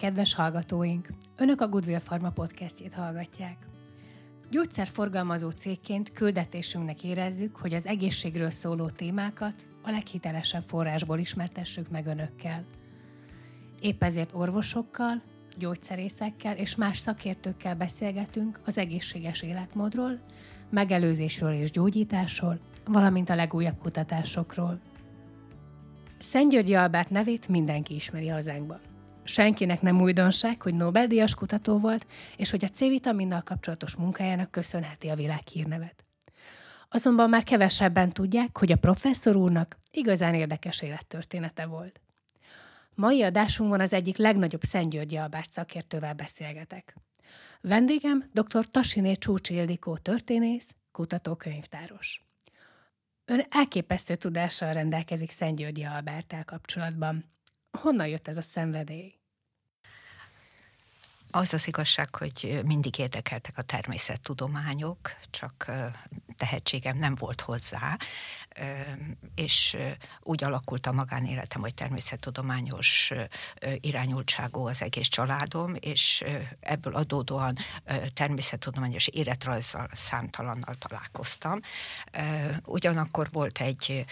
kedves hallgatóink! Önök a Goodwill Pharma podcastjét hallgatják. Gyógyszerforgalmazó cégként küldetésünknek érezzük, hogy az egészségről szóló témákat a leghitelesebb forrásból ismertessük meg önökkel. Épp ezért orvosokkal, gyógyszerészekkel és más szakértőkkel beszélgetünk az egészséges életmódról, megelőzésről és gyógyításról, valamint a legújabb kutatásokról. Szentgyörgyi Albert nevét mindenki ismeri hazánkban. Senkinek nem újdonság, hogy Nobel-díjas kutató volt, és hogy a C-vitaminnal kapcsolatos munkájának köszönheti a világhírnevet. Azonban már kevesebben tudják, hogy a professzor úrnak igazán érdekes élettörténete volt. Mai adásunkban az egyik legnagyobb Szentgyörgyi Albert szakértővel beszélgetek. Vendégem dr. Tasiné Csúcs Ildikó történész, kutatókönyvtáros. Ön elképesztő tudással rendelkezik Szentgyörgyi Alberttel kapcsolatban. Honnan jött ez a szenvedély? Az az igazság, hogy mindig érdekeltek a természettudományok, csak tehetségem nem volt hozzá, és úgy alakult a magánéletem, hogy természettudományos irányultságú az egész családom, és ebből adódóan természettudományos életrajzzal számtalannal találkoztam. Ugyanakkor volt egy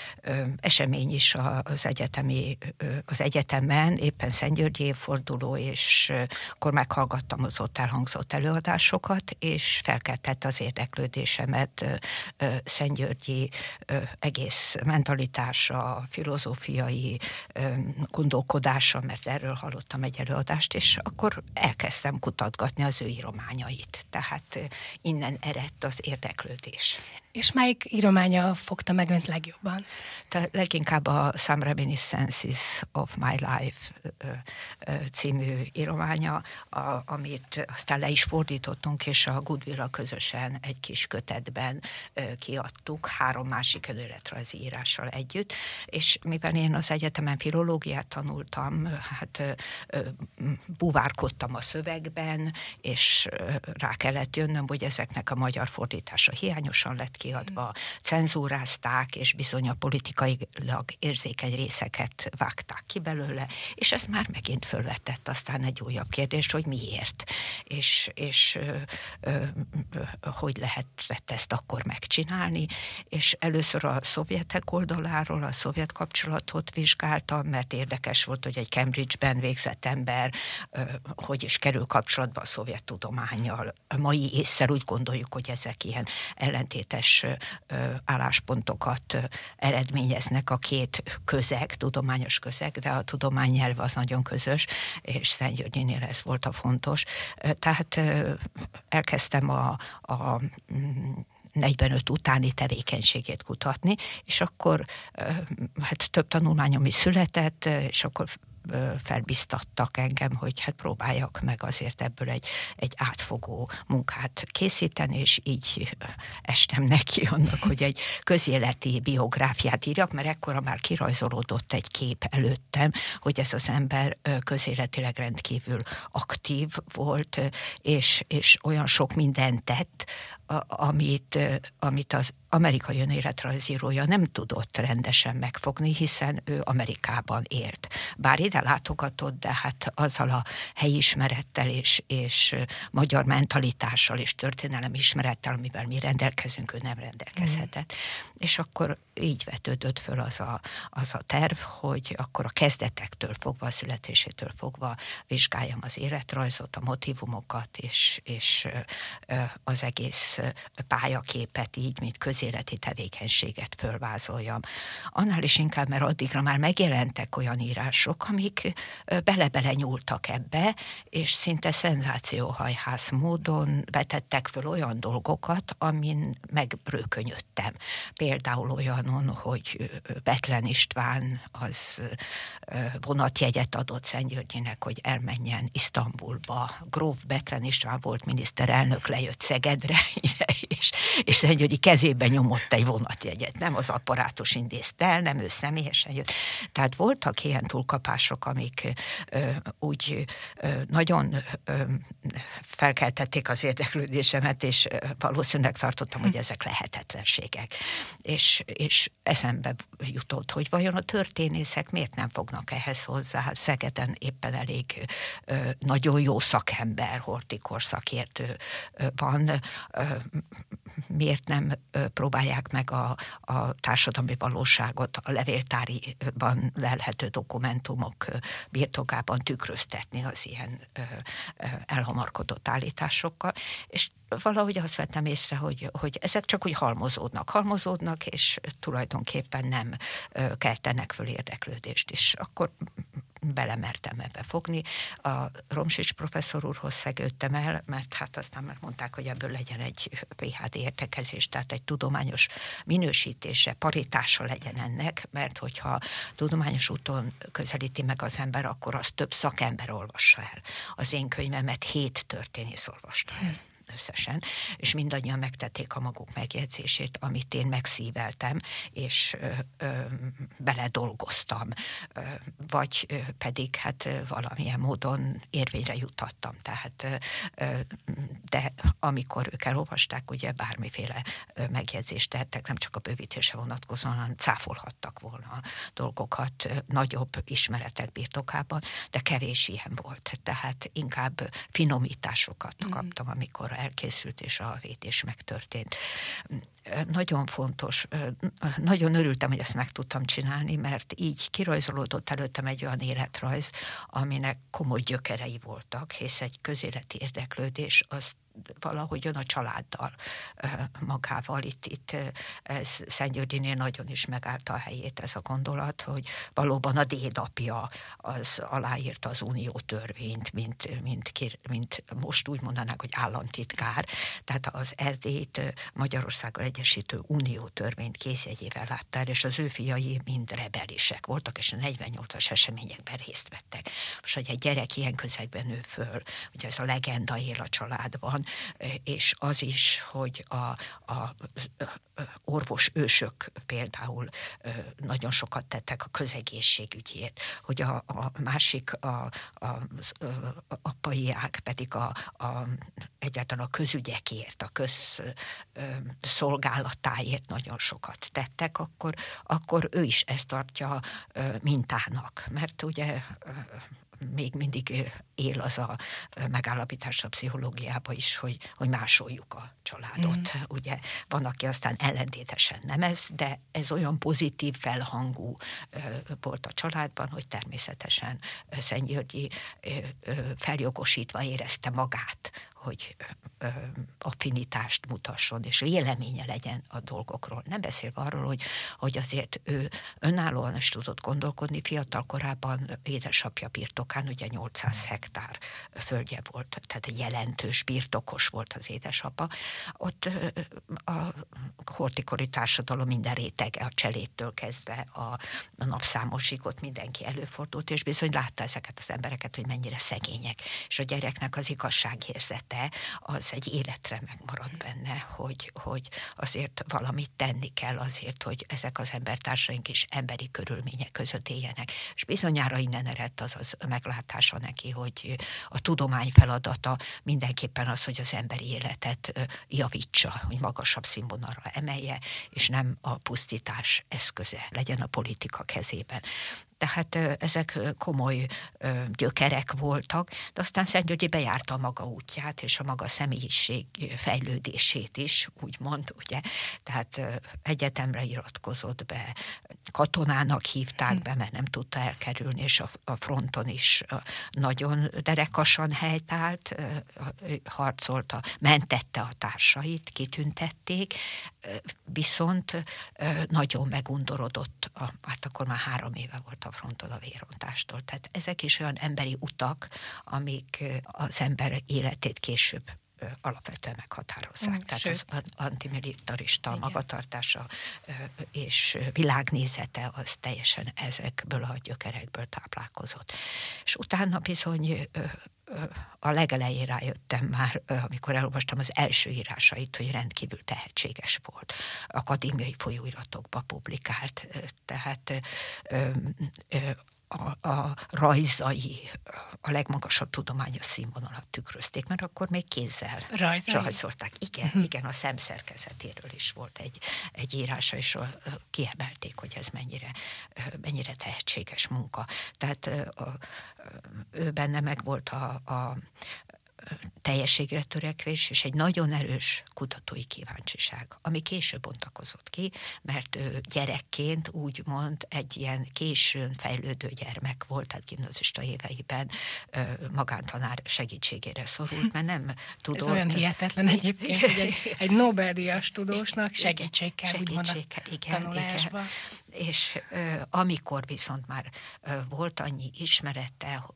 esemény is az egyetemi, az egyetemen, éppen Szentgyörgyi évforduló, és akkor meghallgattam az ott elhangzott előadásokat, és felkeltette az érdeklődésemet Szentgyörgyi egész mentalitása, filozófiai gondolkodása, mert erről hallottam egy előadást, és akkor elkezdtem kutatgatni az ő írományait. Tehát innen eredt az érdeklődés. És melyik írománya fogta meg önt legjobban? Tehát leginkább a Some Reminiscences of My Life című írománya, a, amit aztán le is fordítottunk, és a goodwill közösen egy kis kötetben kiadtuk, három másik önéletrajzi írással együtt, és mivel én az egyetemen filológiát tanultam, hát buvárkodtam a szövegben, és rá kellett jönnöm, hogy ezeknek a magyar fordítása hiányosan lett kiadva, cenzúrázták, és bizony a politikailag érzékeny részeket vágták ki belőle, és ez már megint fölvetett aztán egy újabb kérdés, hogy miért, és, és ö, ö, ö, hogy lehetett ezt akkor megcsinálni, és először a szovjetek oldaláról a szovjet kapcsolatot vizsgáltam, mert érdekes volt, hogy egy Cambridge-ben végzett ember hogy is kerül kapcsolatba a szovjet tudományjal. A mai észszer úgy gondoljuk, hogy ezek ilyen ellentétes más álláspontokat eredményeznek a két közeg, tudományos közeg, de a tudománynyelv az nagyon közös, és Szentgyörgyinél ez volt a fontos. Tehát elkezdtem a, a 45 utáni tevékenységét kutatni, és akkor hát több tanulmányom is született, és akkor felbiztattak engem, hogy hát próbáljak meg azért ebből egy, egy átfogó munkát készíteni, és így estem neki annak, hogy egy közéleti biográfiát írjak, mert ekkora már kirajzolódott egy kép előttem, hogy ez az ember közéletileg rendkívül aktív volt, és, és olyan sok mindent tett, amit, amit az amerikai önéletrajzírója nem tudott rendesen megfogni, hiszen ő Amerikában élt. Bár ide látogatott, de hát azzal a helyismerettel és, és magyar mentalitással és történelem ismerettel, amivel mi rendelkezünk, ő nem rendelkezhetett. Mm. És akkor így vetődött föl az a, az a terv, hogy akkor a kezdetektől fogva, a születésétől fogva vizsgáljam az életrajzot, a motivumokat, és, és az egész pályaképet így, mint közéleti tevékenységet fölvázoljam. Annál is inkább, mert addigra már megjelentek olyan írások, amik bele-bele nyúltak ebbe, és szinte szenzációhajház módon vetettek föl olyan dolgokat, amin megbrőkönyödtem. Például olyanon, hogy Betlen István az vonatjegyet adott Szentgyörgyinek, hogy elmenjen Isztambulba. Gróf Betlen István volt miniszterelnök, lejött Szegedre, és, és Szentgyörgyi kezébe nyomott egy vonatjegyet. Nem az apparátus intézte el, nem ő személyesen jött. Tehát voltak ilyen túlkapások, amik ö, úgy ö, nagyon ö, felkeltették az érdeklődésemet, és valószínűleg tartottam, hogy ezek lehetetlenségek. És, és eszembe jutott, hogy vajon a történészek miért nem fognak ehhez hozzá. Hát Szegeden éppen elég nagyon jó szakember, hortikor szakértő van. Miért nem próbálják meg a, a társadalmi valóságot a levéltáriban lelhető dokumentumok birtokában tükröztetni az ilyen elhamarkodott állításokkal, és valahogy azt vettem észre, hogy, hogy ezek csak úgy halmozódnak, halmozódnak, és tulajdonképpen nem keltenek föl érdeklődést is. Akkor belemertem ebbe fogni. A Romsics professzor úrhoz szegődtem el, mert hát aztán már mondták, hogy ebből legyen egy PHD értekezés, tehát egy tudományos minősítése, paritása legyen ennek, mert hogyha tudományos úton közelíti meg az ember, akkor az több szakember olvassa el. Az én könyvemet hét történész olvasta el összesen, és mindannyian megtették a maguk megjegyzését, amit én megszíveltem, és ö, ö, beledolgoztam, ö, vagy ö, pedig hát valamilyen módon érvényre jutattam. Tehát, ö, de amikor ők elolvasták, ugye bármiféle megjegyzést tettek, nem csak a bővítése vonatkozóan, hanem cáfolhattak volna dolgokat nagyobb ismeretek birtokában, de kevés ilyen volt. Tehát inkább finomításokat mm. kaptam, amikor elkészült, és a védés megtörtént. Nagyon fontos, nagyon örültem, hogy ezt meg tudtam csinálni, mert így kirajzolódott előttem egy olyan életrajz, aminek komoly gyökerei voltak, hisz egy közéleti érdeklődés az valahogyan a családdal magával. Itt, itt Szentgyörgyinél nagyon is megállta a helyét ez a gondolat, hogy valóban a dédapja az aláírta az unió törvényt, mint, mint, mint most úgy mondanák, hogy államtitkár. Tehát az Erdélyt Magyarországgal Egyesítő Unió törvényt készjegyével látta el, és az ő fiai mind rebelisek voltak, és a 48-as eseményekben részt vettek. Most, hogy egy gyerek ilyen közegben nő föl, ugye ez a legenda él a családban, és az is, hogy a, a orvos ősök például nagyon sokat tettek a közegészségügyért, hogy a, a másik, a, a, az apai ág pedig a, a, egyáltalán a közügyekért, a közszolgálatáért nagyon sokat tettek, akkor, akkor ő is ezt tartja mintának, mert ugye még mindig él az a megállapítás a pszichológiába is, hogy, hogy másoljuk a családot. Mm. Ugye van, aki aztán ellentétesen nem ez, de ez olyan pozitív felhangú volt a családban, hogy természetesen Szentgyörgyi feljogosítva érezte magát, hogy affinitást mutasson, és véleménye legyen a dolgokról. Nem beszélve arról, hogy, hogy azért ő önállóan is tudott gondolkodni, fiatal korában édesapja birtokán, ugye 800 hektár földje volt, tehát jelentős birtokos volt az édesapa. Ott a hortikori társadalom minden rétege, a cseléttől kezdve a, a napszámosig ott mindenki előfordult, és bizony látta ezeket az embereket, hogy mennyire szegények. És a gyereknek az igazságérzete az egy életre megmarad benne, hogy, hogy azért valamit tenni kell azért, hogy ezek az embertársaink is emberi körülmények között éljenek. És bizonyára innen eredt az az meglátása neki, hogy a tudomány feladata mindenképpen az, hogy az emberi életet javítsa, hogy magasabb színvonalra emelje, és nem a pusztítás eszköze legyen a politika kezében tehát ezek komoly gyökerek voltak, de aztán Szentgyörgyi bejárta a maga útját, és a maga személyiség fejlődését is, úgymond, ugye, tehát egyetemre iratkozott be, katonának hívták be, mert nem tudta elkerülni, és a fronton is nagyon derekasan helytált, harcolta, mentette a társait, kitüntették, viszont nagyon megundorodott, hát akkor már három éve volt a fronton a vérontástól. Tehát ezek is olyan emberi utak, amik az ember életét később alapvetően meghatározzák. Mm, Tehát sőt. az antimilitarista Igen. magatartása és világnézete az teljesen ezekből a gyökerekből táplálkozott. És utána bizony a legelején rájöttem már, amikor elolvastam az első írásait, hogy rendkívül tehetséges volt. Akadémiai folyóiratokba publikált, tehát a, a rajzai a legmagasabb tudományos színvonalat tükrözték, mert akkor még kézzel Rajzai? rajzolták. Igen, uh-huh. igen, a szemszerkezetéről is volt egy, egy írása, és kiemelték, hogy ez mennyire, mennyire tehetséges munka. Tehát ő benne meg volt a, a teljességre törekvés, és egy nagyon erős kutatói kíváncsiság, ami később bontakozott ki, mert gyerekként úgymond egy ilyen későn fejlődő gyermek volt, tehát gimnazista éveiben magántanár segítségére szorult, mert nem tudott... Ez olyan hihetetlen egyébként, hogy egy, egy Nobel-díjas tudósnak segítség kell, segítség a igen, tanulásba. Igen és amikor viszont már volt annyi ismerete,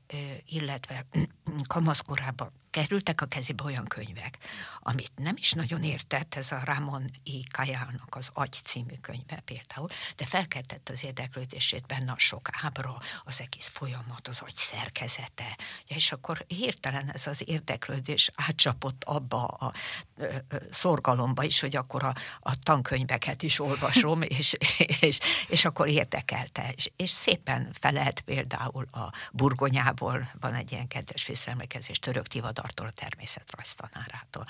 illetve kamaszkorában kerültek a kezébe olyan könyvek, amit nem is nagyon értett, ez a Ramon I. Kajának az Agy című könyve például, de felkeltett az érdeklődését benne a sok ábra, az egész folyamat, az agy szerkezete, és akkor hirtelen ez az érdeklődés átcsapott abba a ö, ö, szorgalomba is, hogy akkor a, a tankönyveket is olvasom, és, és, és akkor érdekelte. És, és szépen felelt például a burgonyából, van egy ilyen kedves visszaemlékezés, török tivadartól, a természetrajztanárától.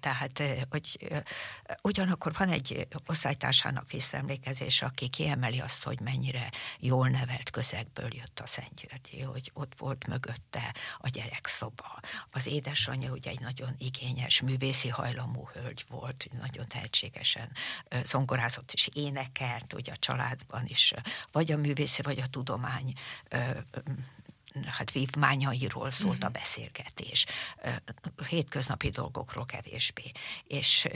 Tehát, hogy ugyanakkor van egy osztálytársának visszaemlékezés, aki kiemeli azt, hogy mennyire jól nevelt közegből jött a Szentgyörgyi, hogy ott volt mögötte a gyerekszoba. Az édesanyja ugye egy nagyon igényes, művészi hajlamú hölgy volt, nagyon tehetségesen zongorázott és énekelt, ugye a családban is, vagy a művészi, vagy a tudomány hát vívmányairól szólt a mhm. beszélgetés, hétköznapi dolgokról kevésbé. És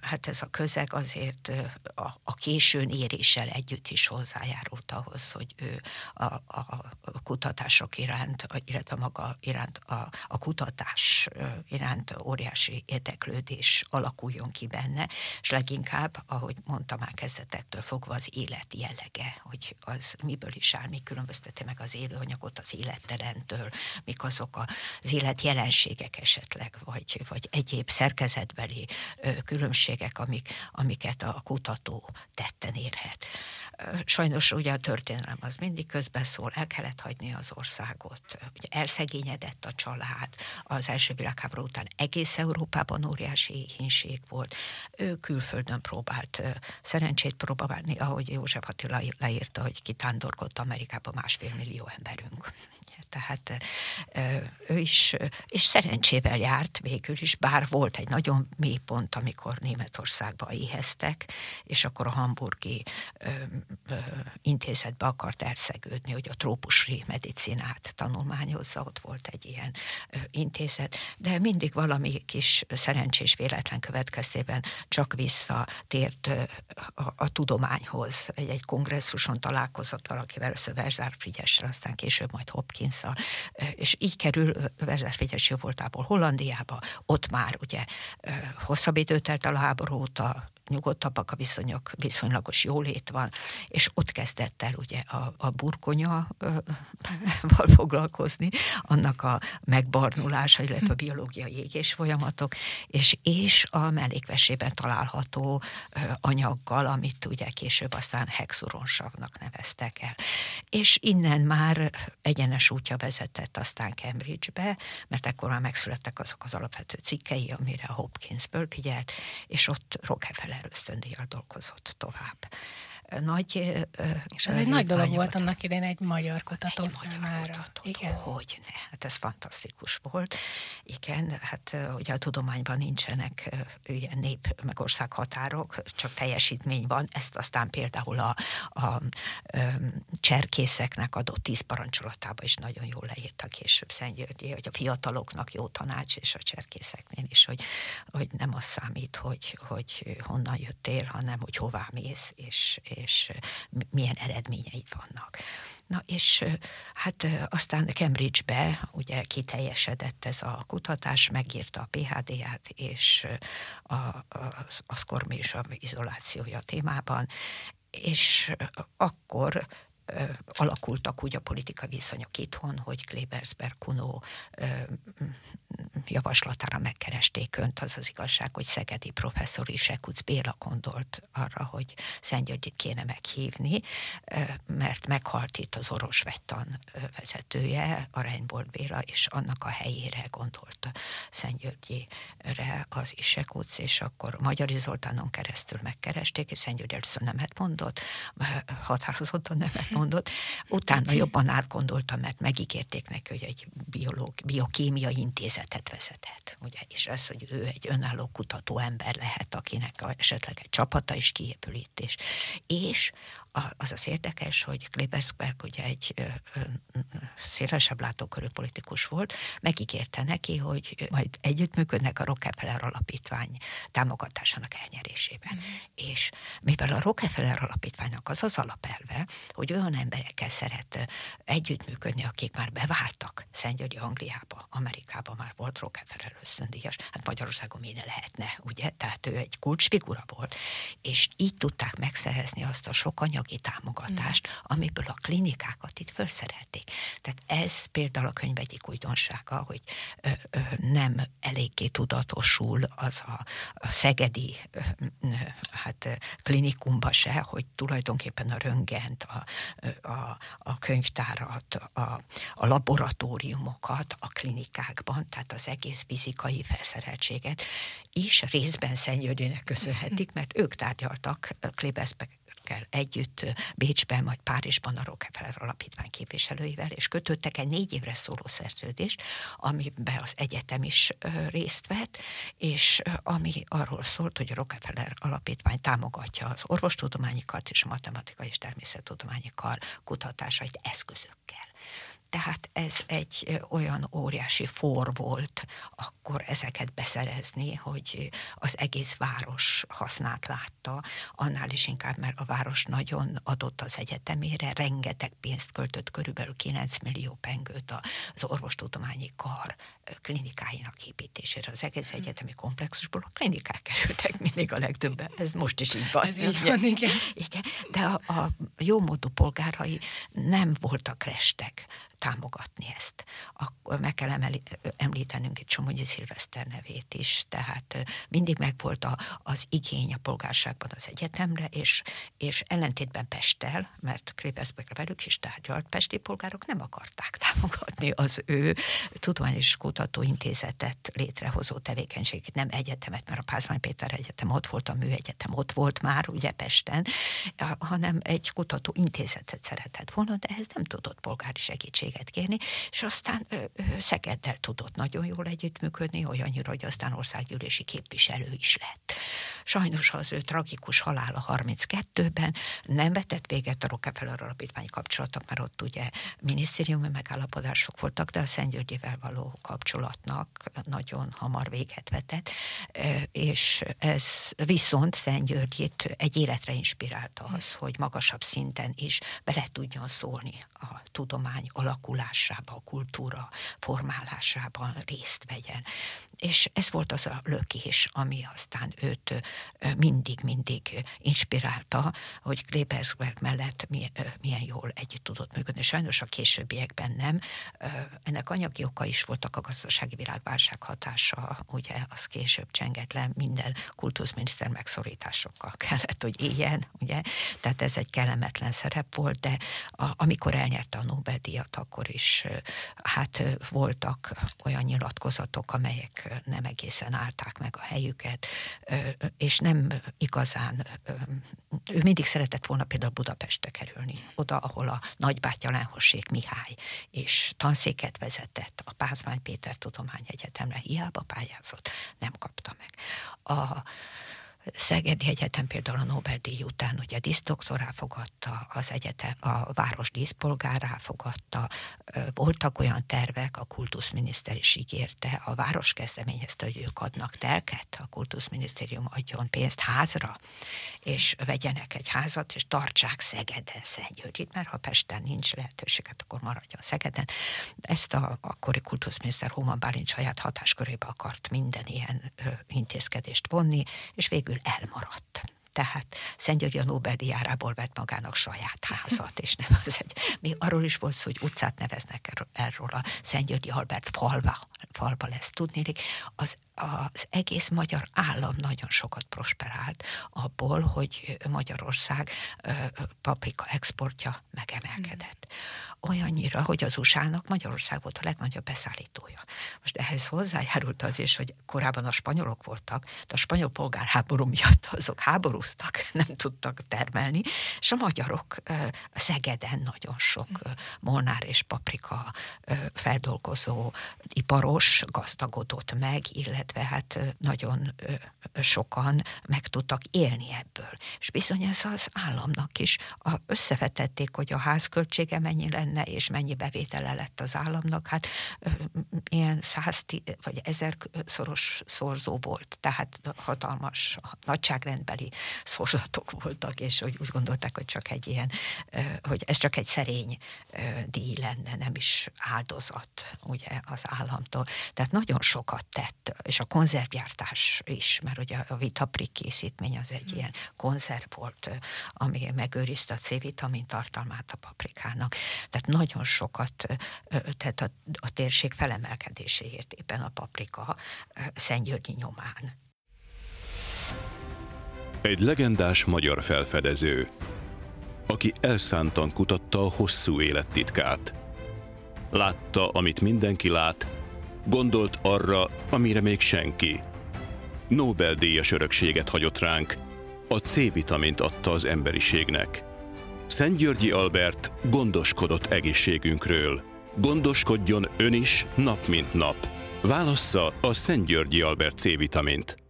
hát ez a közeg azért a, a későn éréssel együtt is hozzájárult ahhoz, hogy ő a, a kutatások iránt, illetve maga iránt, a, a kutatás iránt óriási érdeklődés alakuljon ki benne, és leginkább, ahogy mondtam már kezdetektől fogva, az élet jellege, hogy az miből is áll, mi különbözteti meg az élőanyagot az élettelentől, mik azok az élet jelenségek esetleg, vagy, vagy egyéb szerkezetbeli különbségek, amik, amiket a kutató tetten érhet. Sajnos ugye a történelem az mindig közbeszól, el kellett hagyni az országot, ugye elszegényedett a család, az első világháború után egész Európában óriási éhínség volt, ő külföldön próbált szerencsét próbálni, ahogy József Attila leírta, hogy kitándorgott Amerikába másfél millió emberünk tehát ő is, és szerencsével járt végül is, bár volt egy nagyon mély pont, amikor Németországba éheztek, és akkor a hamburgi ö, ö, intézetbe akart elszegődni, hogy a trópusi medicinát tanulmányozza, ott volt egy ilyen ö, intézet, de mindig valami kis szerencsés véletlen következtében csak visszatért a, a tudományhoz. Egy, egy kongresszuson találkozott valakivel, először Verzár Frigyesre, aztán később majd Hopkins Picasso, és így kerül Verzár Frigyes voltából Hollandiába, ott már ugye hosszabb időt telt a háború óta, nyugodtabbak a viszonyok, viszonylagos jólét van, és ott kezdett el ugye a, a burgonya val foglalkozni, annak a megbarnulása, illetve a biológiai égés folyamatok, és, és a mellékvesében található anyaggal, amit ugye később aztán hexuronsavnak neveztek el. És innen már egyenes útja vezetett aztán Cambridge-be, mert ekkor már megszülettek azok az alapvető cikkei, amire a Hopkins figyelt, és ott Rockefeller Miller ösztöndíjjal dolgozott tovább nagy... És ez egy nagy dolog volt annak idején egy magyar kutató egy számára. Magyar kutató, Igen. Hogy ne, hát ez fantasztikus volt. Igen, hát ugye a tudományban nincsenek ilyen nép meg országhatárok, csak teljesítmény van. Ezt aztán például a, a, a cserkészeknek adott tíz parancsolatába is nagyon jól leírta később Szentgyörgyi, hogy a fiataloknak jó tanács, és a cserkészeknél is, hogy, hogy nem az számít, hogy, hogy honnan jöttél, hanem hogy hová mész, és, és milyen eredményei vannak. Na és hát aztán Cambridge-be ugye kiteljesedett ez a kutatás, megírta a PHD-ját, és a, a, a szkormi és a izolációja témában, és akkor alakultak úgy a politika viszonyok itthon, hogy Klebersberg, Kuno javaslatára megkeresték önt, az az igazság, hogy Szegedi professzor is Sekuc Béla gondolt arra, hogy Szentgyörgyit kéne meghívni, mert meghalt itt az Orosvettan vezetője, a Reinbold Béla, és annak a helyére gondolt Szentgyörgyire az is Sekuc, és akkor Magyari Zoltánon keresztül megkeresték, és Szentgyörgy először nemet mondott, határozottan nemet mondott, utána jobban átgondoltam, mert megígérték neki, hogy egy biológ, biokémiai intézetet vezethet. Ugye? És ez, hogy ő egy önálló kutató ember lehet, akinek esetleg egy csapata is kiépül itt. És, és az az érdekes, hogy Klebersberg ugye egy szélesebb látókörű politikus volt, megígérte neki, hogy majd együttműködnek a Rockefeller Alapítvány támogatásának elnyerésében. Mm. És mivel a Rockefeller Alapítványnak az az alapelve, hogy olyan emberekkel szeret együttműködni, akik már beváltak Szentgyörgyi Angliába, Amerikába már volt Rockefeller ösztöndíjas, hát Magyarországon miért lehetne, ugye? Tehát ő egy kulcsfigura volt, és így tudták megszerezni azt a sok anyagi támogatást, mm. amiből a klinikákat itt felszerelték. Tehát ez például a könyv egyik újdonsága, hogy ö, ö, nem eléggé tudatosul az a, a szegedi ö, hát, klinikumba se, hogy tulajdonképpen a röngent, a, a, a könyvtárat, a, a laboratóriumokat a klinikákban, tehát az egész fizikai felszereltséget is részben Szentgyörgyének köszönhetik, mert ők tárgyaltak Klebersberg kell együtt Bécsben, majd Párizsban a Rockefeller Alapítvány képviselőivel, és kötöttek egy négy évre szóló szerződést, amiben az egyetem is részt vett, és ami arról szólt, hogy a Rockefeller Alapítvány támogatja az orvostudományi kart és a matematikai és természettudományi kar kutatásait eszközökkel. Tehát ez egy olyan óriási for volt akkor ezeket beszerezni, hogy az egész város hasznát látta, annál is inkább, mert a város nagyon adott az egyetemére, rengeteg pénzt költött, körülbelül 9 millió pengőt az orvostudományi kar klinikáinak építésére. Az egész hmm. egyetemi komplexusból a klinikák kerültek mindig a legtöbben. Ez most is így van. Ez így van, igen. igen. De a, a jómódú polgárai nem voltak restek támogatni ezt. Akkor meg kell emeli, említenünk itt Somogyi Szilveszter nevét is, tehát mindig megvolt a, az igény a polgárságban az egyetemre, és, és ellentétben Pesttel, mert Krébeszbek velük is tárgyalt, pesti polgárok nem akarták támogatni az ő tudományos kutatóintézetet létrehozó tevékenységét, nem egyetemet, mert a Pázmány Péter Egyetem ott volt, a Műegyetem ott volt már, ugye Pesten, hanem egy kutatóintézetet szeretett volna, de ehhez nem tudott polgári segítséget kérni, és aztán Szegeddel tudott nagyon jól együttműködni, olyannyira, hogy aztán országgyűlési képviselő is lett. Sajnos az ő tragikus halála 32-ben nem vetett véget a Rockefeller alapítványi kapcsolatok, mert ott ugye minisztériumi megállapodások voltak, de a Szentgyörgyivel való kapcsolatnak nagyon hamar véget vetett, és ez viszont Szentgyörgyit egy életre inspirálta az, hogy magasabb szinten is bele tudjon szólni a tudomány alakulásába, a kultúra formálásában részt vegyen. És ez volt az a lökés, ami aztán őt mindig-mindig inspirálta, hogy Klebersberg mellett milyen jól együtt tudott működni. Sajnos a későbbiekben nem. Ennek anyagi oka is voltak a gazdasági világválság hatása, ugye az később csengett le, minden kultuszminiszter megszorításokkal kellett, hogy éljen, ugye? Tehát ez egy kellemetlen szerep volt, de a, amikor elnyerte a Nobel-díjat, akkor is hát voltak olyan nyilatkozatok, amelyek nem egészen állták meg a helyüket, és nem igazán, ő mindig szeretett volna például Budapestre kerülni, oda, ahol a nagybátyja Lenhossék Mihály, és tanszéket vezetett a Pázmány Péter Tudományegyetemre, hiába pályázott, nem kapta meg. A, Szegedi Egyetem például a Nobel-díj után ugye díszdoktorá fogadta, az egyetem, a város díszpolgárá fogadta, voltak olyan tervek, a kultuszminiszter is ígérte, a város kezdeményezte, hogy ők adnak telket, a kultuszminisztérium adjon pénzt házra, és vegyenek egy házat, és tartsák Szegeden Szentgyörgyit, mert ha Pesten nincs lehetőséget, akkor maradjon Szegeden. Ezt a akkori kultuszminiszter Hóman Bálint saját hatáskörébe akart minden ilyen intézkedést vonni, és végül végül elmaradt. Tehát Szentgyörgy a Nobel-díjárából vett magának saját házat, és nem az egy, még arról is volt szó, hogy utcát neveznek erről, a Szentgyörgyi Albert falva, falba lesz. Tudnélik, az, az egész magyar állam nagyon sokat prosperált abból, hogy Magyarország paprika exportja megemelkedett. Olyannyira, hogy az USA-nak Magyarország volt a legnagyobb beszállítója. Most ehhez hozzájárult az is, hogy korábban a spanyolok voltak, de a spanyol polgárháború miatt azok háborúztak, nem tudtak termelni, és a magyarok Szegeden nagyon sok molnár és paprika feldolgozó iparos gazdagodott meg, illetve hát nagyon sokan meg tudtak élni ebből. És bizony ez az államnak is összevetették, hogy a házköltsége mennyi lenne, és mennyi bevétele lett az államnak, hát ilyen száz vagy ezer szoros szorzó volt, tehát hatalmas nagyságrendbeli szorzatok voltak, és hogy úgy gondolták, hogy csak egy ilyen, hogy ez csak egy szerény díj lenne, nem is áldozat ugye az államtól. Tehát nagyon sokat tett, és a konzervgyártás is, mert ugye a vitaprik készítmény az egy mm. ilyen konzerv volt, ami megőrizte a C-vitamin tartalmát a paprikának. Tehát nagyon sokat tett a, a térség felemelkedéséért éppen a paprika Szentgyörgyi nyomán. Egy legendás magyar felfedező, aki elszántan kutatta a hosszú élet titkát. Látta, amit mindenki lát, gondolt arra, amire még senki. Nobel-díjas örökséget hagyott ránk, a C-vitamint adta az emberiségnek. Szent Györgyi Albert gondoskodott egészségünkről. Gondoskodjon ön is nap mint nap. Válassza a Szent Györgyi Albert C-vitamint.